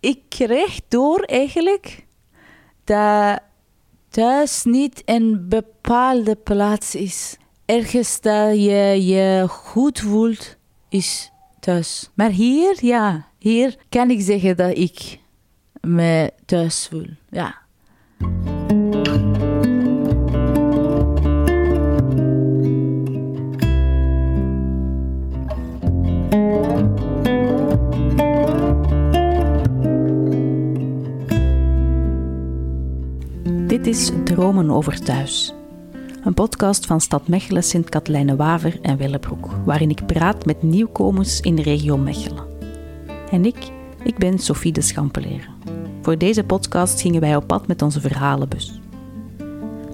Ik kreeg door eigenlijk dat thuis niet een bepaalde plaats is. Ergens dat je je goed voelt, is thuis. Maar hier, ja, hier kan ik zeggen dat ik me thuis voel. Ja. Is Dromen over Thuis. Een podcast van Stad Mechelen, Sint-Katelijne-Waver en Willebroek, waarin ik praat met nieuwkomers in de regio Mechelen. En ik, ik ben Sophie de Schampeleer. Voor deze podcast gingen wij op pad met onze verhalenbus.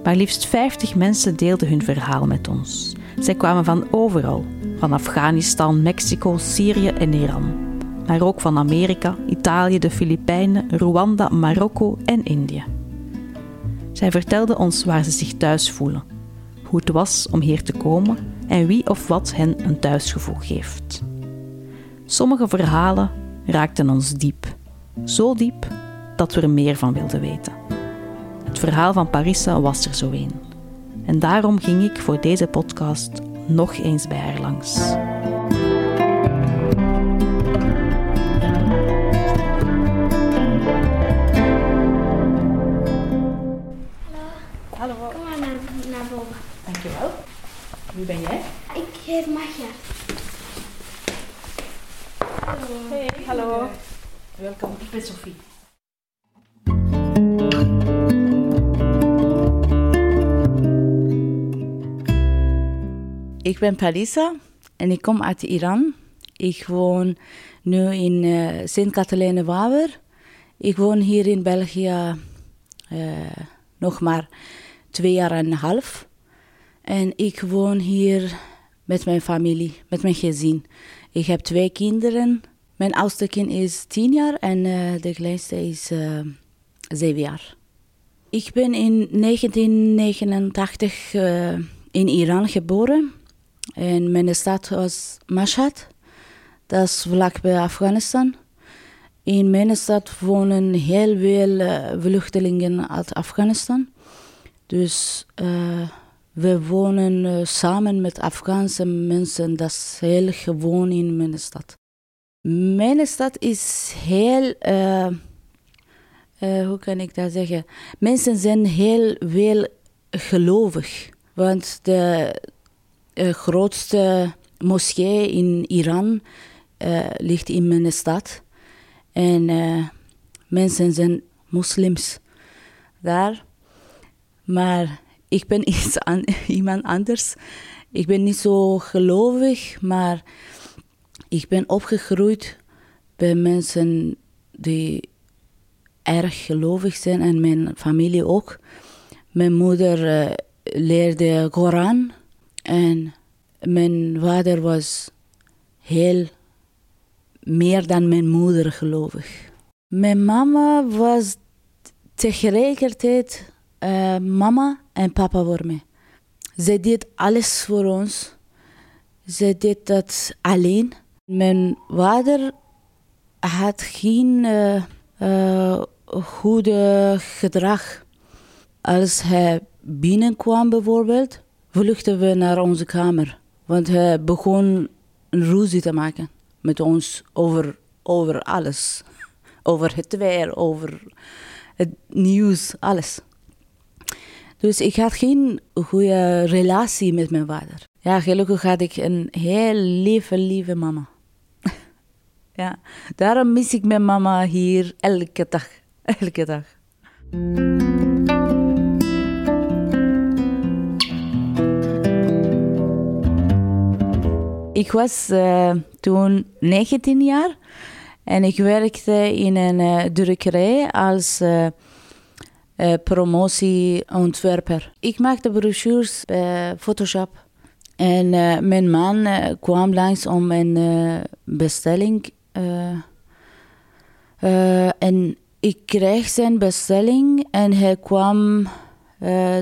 Maar liefst 50 mensen deelden hun verhaal met ons. Zij kwamen van overal, van Afghanistan, Mexico, Syrië en Iran. Maar ook van Amerika, Italië, de Filipijnen, Rwanda, Marokko en Indië. Zij vertelden ons waar ze zich thuis voelen, hoe het was om hier te komen en wie of wat hen een thuisgevoel geeft. Sommige verhalen raakten ons diep, zo diep dat we er meer van wilden weten. Het verhaal van Parissa was er zo een. En daarom ging ik voor deze podcast nog eens bij haar langs. Welkom, ik ben Sophie. Ik ben Parisa en ik kom uit Iran. Ik woon nu in uh, Sint-Katelijne-Waver. Ik woon hier in België uh, nog maar twee jaar en een half. En ik woon hier met mijn familie, met mijn gezin. Ik heb twee kinderen. Mijn oudste kind is tien jaar en uh, de kleinste is uh, zeven jaar. Ik ben in 1989 uh, in Iran geboren. En mijn stad was Mashhad. Dat is vlakbij Afghanistan. In mijn stad wonen heel veel vluchtelingen uit Afghanistan. Dus we wonen samen met Afghaanse mensen. Dat is heel gewoon in mijn stad. Mijn stad is heel, uh, hoe kan ik dat zeggen? Mensen zijn heel veel gelovig. Want de grootste moskee in Iran ligt in mijn stad. En mensen zijn moslims daar. Maar ik ben iets an iemand anders. Ik ben niet zo gelovig, maar ik ben opgegroeid bij mensen die erg gelovig zijn en mijn familie ook. Mijn moeder uh, leerde Koran en mijn vader was heel meer dan mijn moeder gelovig. Mijn mama was tegelijkertijd uh, mama en papa voor mij. Ze deed alles voor ons. Ze deed dat alleen. Mijn vader had geen uh, uh, goede gedrag. Als hij binnenkwam bijvoorbeeld, vluchtten we naar onze kamer. Want hij begon een ruzie te maken met ons over, over alles. Over het weer, over het nieuws, alles. Dus ik had geen goede relatie met mijn vader. Ja, gelukkig had ik een heel lieve, lieve mama. Ja, daarom mis ik mijn mama hier elke dag. Elke dag. Ik was uh, toen 19 jaar en ik werkte in een uh, drukkerij als uh, promotieontwerper. Ik maakte brochures Photoshop. En mijn man kwam langs om een bestelling. En ik kreeg zijn bestelling en hij kwam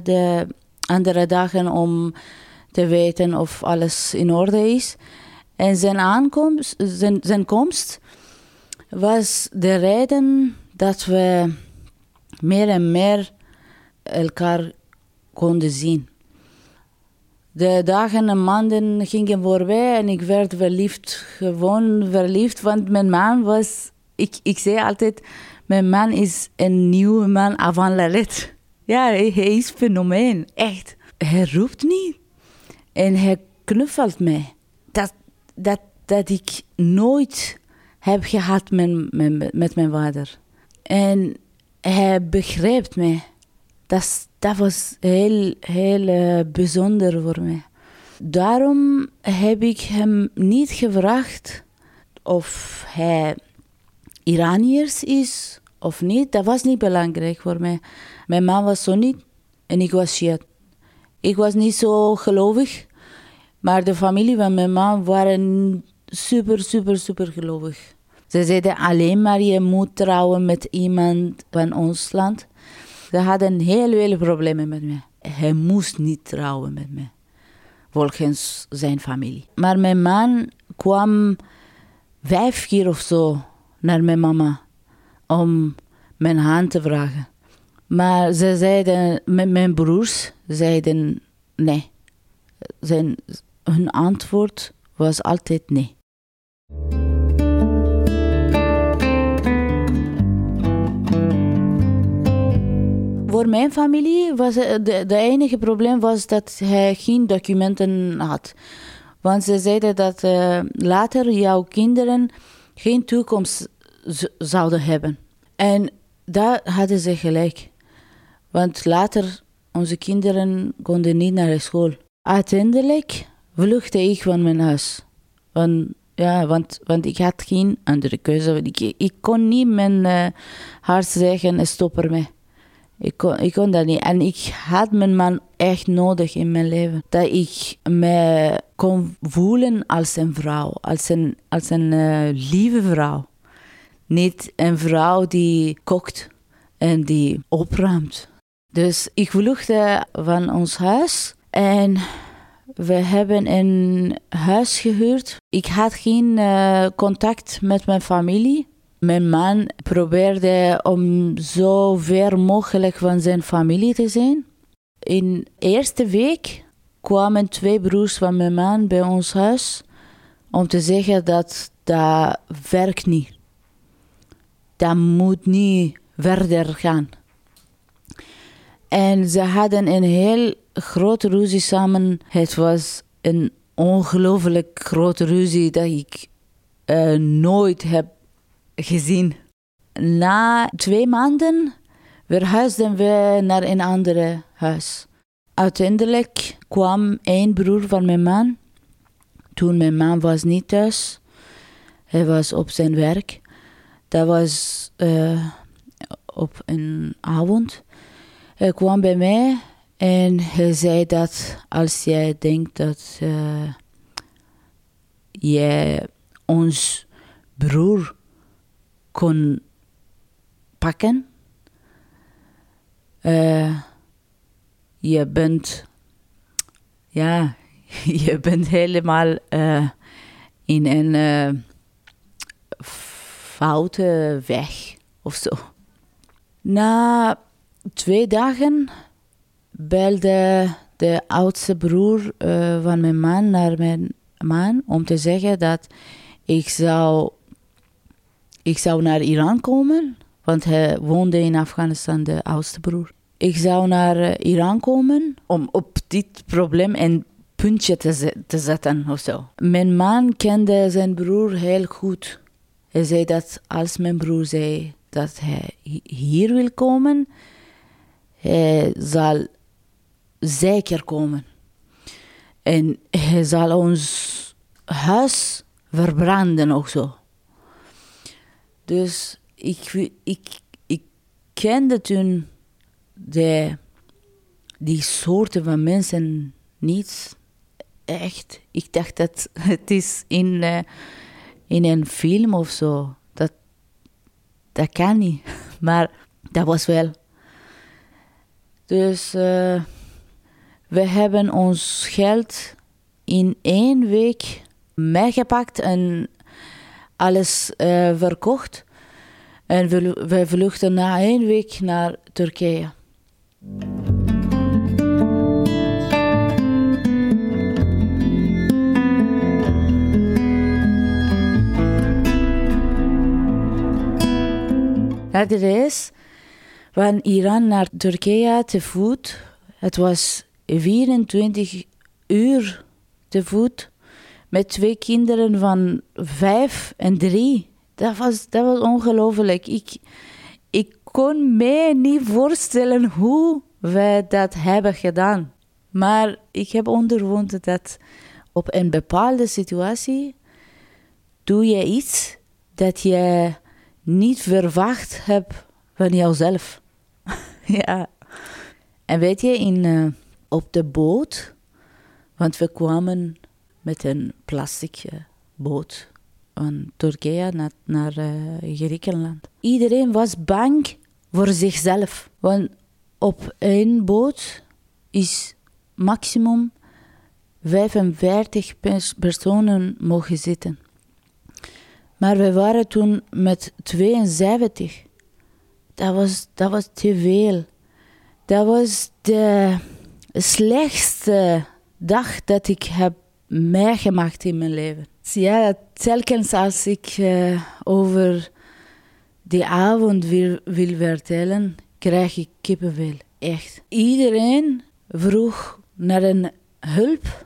de andere dagen om te weten of alles in orde is. En zijn aankomst, zijn, zijn komst was de reden dat we meer en meer elkaar konden zien. De dagen en maanden gingen voorbij en ik werd verliefd, gewoon verliefd, want mijn man was, ik, ik zei altijd, mijn man is een nieuwe man avant la lettre. Ja, hij, hij is fenomeen, echt. Hij roept niet en hij knuffelt mij. Dat, dat, dat ik nooit heb gehad met, met, met mijn vader. En hij begrijpt mij. Dat, dat was heel, heel uh, bijzonder voor mij. Daarom heb ik hem niet gevraagd of hij Iraniërs is of niet. Dat was niet belangrijk voor mij. Mijn man was zo niet en ik was Shiat. Ik was niet zo gelovig, maar de familie van mijn man waren super, super, super gelovig. Ze zeiden alleen maar je moet trouwen met iemand van ons land. Ze hadden heel veel problemen met mij. Hij moest niet trouwen met mij, volgens zijn familie. Maar mijn man kwam vijf keer of zo naar mijn mama om mijn hand te vragen. Maar ze zeiden, mijn broers zeiden nee. Zijn, hun antwoord was altijd nee. Voor mijn familie was het de, de enige probleem was dat hij geen documenten had. Want ze zeiden dat uh, later jouw kinderen geen toekomst zouden hebben. En daar hadden ze gelijk. Want later, onze kinderen konden niet naar school. Uiteindelijk vluchtte ik van mijn huis. Want, ja, want, want ik had geen andere keuze. Ik, ik kon niet mijn uh, hart zeggen, stop ermee. Ik kon, ik kon dat niet. En ik had mijn man echt nodig in mijn leven. Dat ik me kon voelen als een vrouw. Als een, als een uh, lieve vrouw. Niet een vrouw die kookt en die opruimt. Dus ik vluchtte van ons huis en we hebben een huis gehuurd. Ik had geen uh, contact met mijn familie. Mijn man probeerde om zo ver mogelijk van zijn familie te zijn. In de eerste week kwamen twee broers van mijn man bij ons huis om te zeggen dat dat werkt niet. Dat moet niet verder gaan. En ze hadden een heel grote ruzie samen. Het was een ongelooflijk grote ruzie dat ik uh, nooit heb gezien. Na twee maanden verhuisden we naar een ander huis. Uiteindelijk kwam één broer van mijn man. Toen mijn man was niet thuis. Hij was op zijn werk. Dat was uh, op een avond. Hij kwam bij mij en hij zei dat als jij denkt dat uh, jij ons broer kon pakken, uh, je bent, ja, je bent helemaal uh, in een uh, foute weg of zo. Na twee dagen belde de oudste broer van mijn man naar mijn man om te zeggen dat ik zou, ik zou naar Iran komen, want hij woonde in Afghanistan, de oudste broer. Ik zou naar uh, Iran komen om op dit probleem een puntje te zetten of zo. Mijn man kende zijn broer heel goed. Hij zei dat als mijn broer zei dat hij hier wil komen, hij zal zeker komen. En hij zal ons huis verbranden of zo. Dus ik, ik, ik kende toen die soorten van mensen niet echt. Ik dacht dat het is in, uh, in een film of zo. Dat, dat kan niet. Maar dat was wel. Dus uh, we hebben ons geld in één week meegepakt en alles uh, verkocht. En we, vluchten na één week naar Turkije. Na de reis van Iran naar Turkije te voet. Het was 24 uur te voet met twee kinderen van vijf en drie. Dat was, dat was ongelooflijk. Ik, ik kon me niet voorstellen hoe wij dat hebben gedaan. Maar ik heb ondervonden dat op een bepaalde situatie doe je iets dat je niet verwacht hebt van jouzelf. ja. En weet je, in, uh, op de boot, want we kwamen met een plastic boot van Turkije naar, uh, Griekenland. Iedereen was bang voor zichzelf. Want op één boot is maximum 45 pers personen mogen zitten. Maar we waren toen met 72. Dat was, dat was te veel. Dat was de slechtste dag dat ik heb meegemaakt in mijn leven. Ja, telkens als ik uh, over die avond wil, wil vertellen, krijg ik kippenvel. Echt. Iedereen vroeg naar een hulp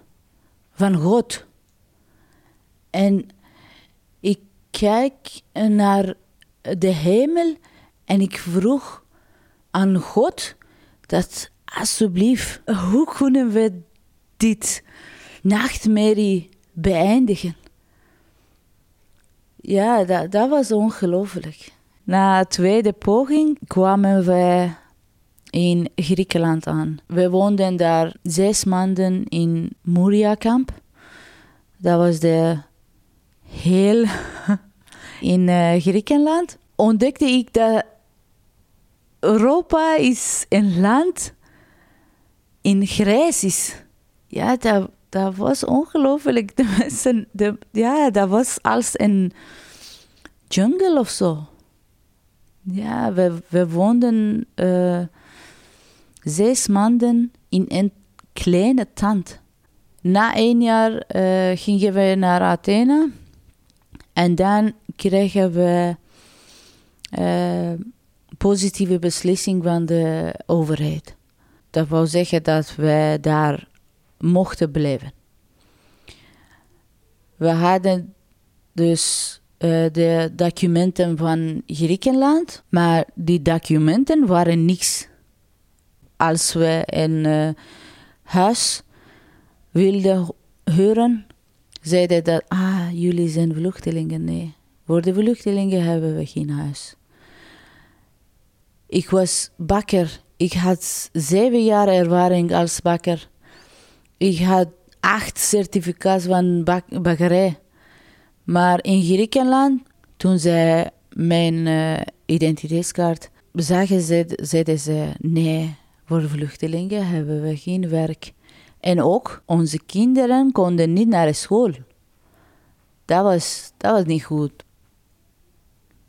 van God. En ik kijk naar de hemel en ik vroeg aan God dat alsjeblieft, hoe kunnen we dit nachtmerrie beëindigen? Ja, dat, dat was ongelooflijk. Na de tweede poging kwamen we in Griekenland aan. We woonden daar zes maanden in Moria-kamp. Dat was de heel in uh, Griekenland. Ontdekte ik dat Europa is een land in grijs is. Ja, dat, dat was ongelooflijk. De mensen, de, ja, dat was als een jungle of zo. Ja, we, we woonden uh, zes maanden in een kleine tent. Na een jaar uh, gingen we naar Athene en dan kregen we uh, positieve beslissing van de overheid. Dat wou zeggen dat we daar mochten blijven. We hadden dus uh, de documenten van Griekenland, maar die documenten waren niks. Als we een uh, huis wilden huren, zeiden dat, ah, jullie zijn vluchtelingen. Nee, voor de vluchtelingen hebben we geen huis. Ik was bakker. Ik had zeven jaar ervaring als bakker. Ik had acht certificaten van bak. Maar in Griekenland, toen zij mijn uh, identiteitskaart zagen, zeiden ze: nee, voor vluchtelingen hebben we geen werk. En ook onze kinderen konden niet naar school. Dat was, dat was niet goed.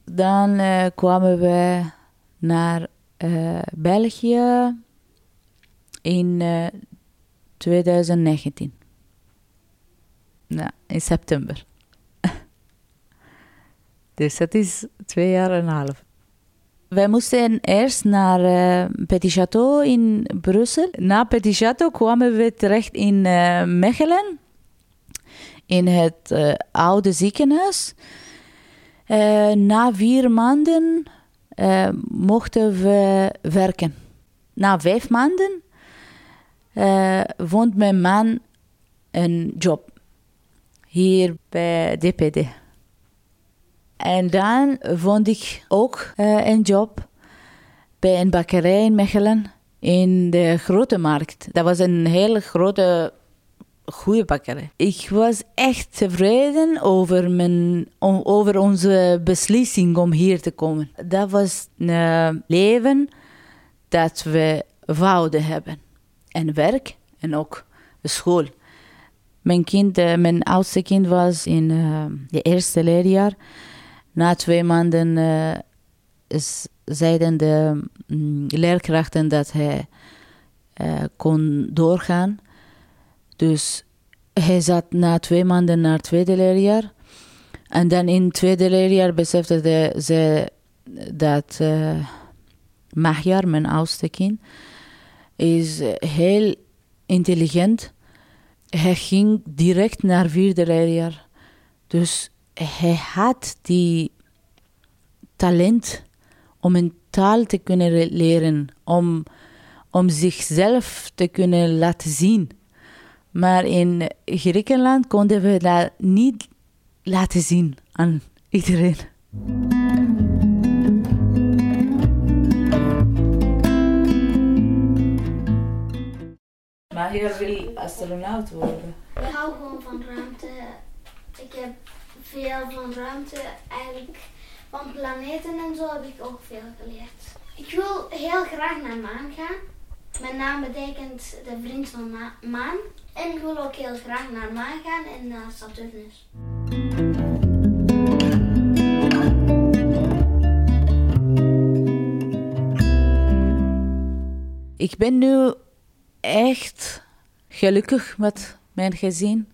Dan uh, kwamen we naar uh, België in 2019. Ja, in september. dus dat is twee jaar en een half. Wij moesten eerst naar uh, Petit Château in Brussel. Na Petit Château kwamen we terecht in uh, Mechelen, in het uh, oude ziekenhuis. na vier maanden mochten we werken. Na vijf maanden vond mijn man een job hier bij DPD. En dan vond ik ook uh, een job bij een bakkerij in Mechelen in de grote markt. Dat was een hele grote, goede bakkerij. Ik was echt tevreden over, mijn, over onze beslissing om hier te komen. Dat was een leven dat we wouden hebben. En werk en ook school. Mijn, kind, uh, mijn oudste kind was in uh, de eerste leerjaar. Na twee maanden uh, is, zeiden de um, leerkrachten dat hij kon doorgaan. Dus hij zat na twee maanden naar het tweede leerjaar. En dan in het tweede leerjaar besefte ze dat uh, Magyar, mijn oudste kind, is heel intelligent. Hij ging direct naar vierde leerjaar. Dus hij had die talent om een taal te kunnen leren, om, om zichzelf te kunnen laten zien. Maar in Griekenland konden we dat niet laten zien aan iedereen. Maar je wil astronaut worden? Ik hou gewoon van ruimte. Ik heb veel van ruimte. Eigenlijk van planeten en zo heb ik ook veel geleerd. Ik wil heel graag naar maan gaan. Mijn naam betekent de vriend van ma maan. En ik wil ook heel graag naar maan gaan en naar Saturnus. Ik ben nu echt gelukkig met mijn gezin.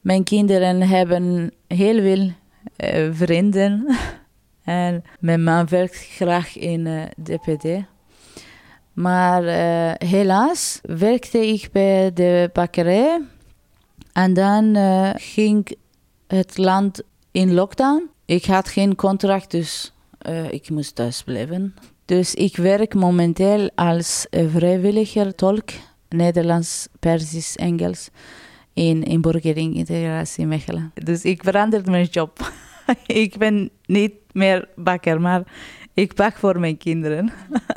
Mijn kinderen hebben heel veel uh, vrienden. en mijn man werkt graag in uh, DPD. Maar uh, helaas werkte ik bij de bakkerij. En dan ging het land in lockdown. Ik had geen contract, dus ik moest thuis blijven. Dus ik werk momenteel als vrijwilliger tolk Nederlands, Persisch, Engels in inburgering integratie Mechelen. Dus ik veranderde mijn job. ik ben niet meer bakker, maar ik bak voor mijn kinderen.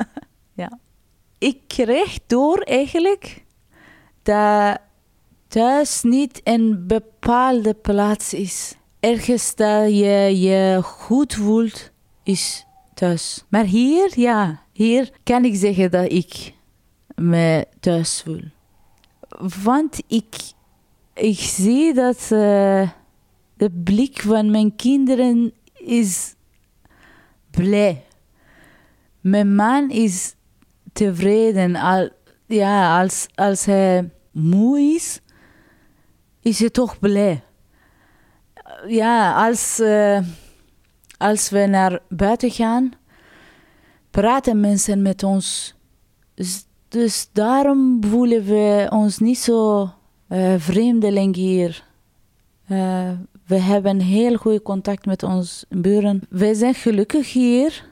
ja. Ik kreeg door eigenlijk dat thuis niet een bepaalde plaats is. Ergens dat je je goed voelt, is Maar hier, ja, hier kan ik zeggen dat ik me thuis voel. Want ik, ik zie dat uh, de blik van mijn kinderen is blij. Mijn man is tevreden. Al, ja, als, als hij moe is, is hij toch blij. Ja, als, uh, als we naar buiten gaan, praten mensen met ons. Dus daarom voelen we ons niet zo uh, vreemdeling hier. Uh, we hebben heel goed contact met onze buren. Wij zijn gelukkig hier.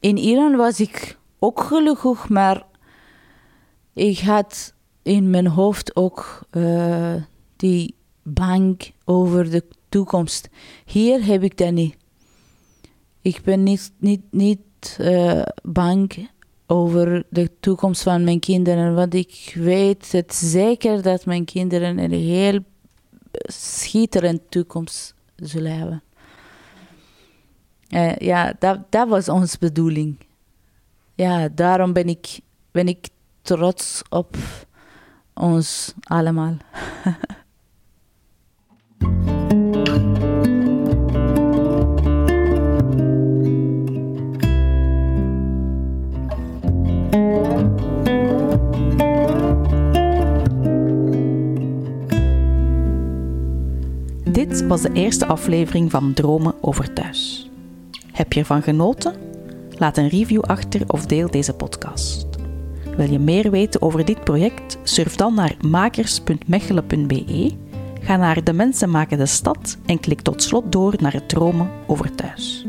In Iran was ik ook gelukkig, maar ik had in mijn hoofd ook uh, die bang over de toekomst. Hier heb ik dat niet. Ik ben niet, niet, niet bang over de toekomst van mijn kinderen. Want ik weet het zeker dat mijn kinderen een heel schitterende toekomst zullen hebben. Uh, ja, dat, dat was onze bedoeling. Ja, daarom ben ik, ben ik trots op ons allemaal. was de eerste aflevering van Dromen over Thuis. Heb je ervan genoten? Laat een review achter of deel deze podcast. Wil je meer weten over dit project? Surf dan naar makers.mechelen.be, ga naar De Mensen Maken de Stad en klik tot slot door naar Dromen over Thuis.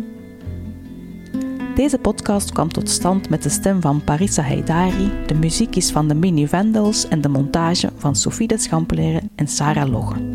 Deze podcast kwam tot stand met de stem van Parissa Haidari, de muziek is van de Mini Vandals en de montage van Sophie de Schampeleren en Sarah Logge.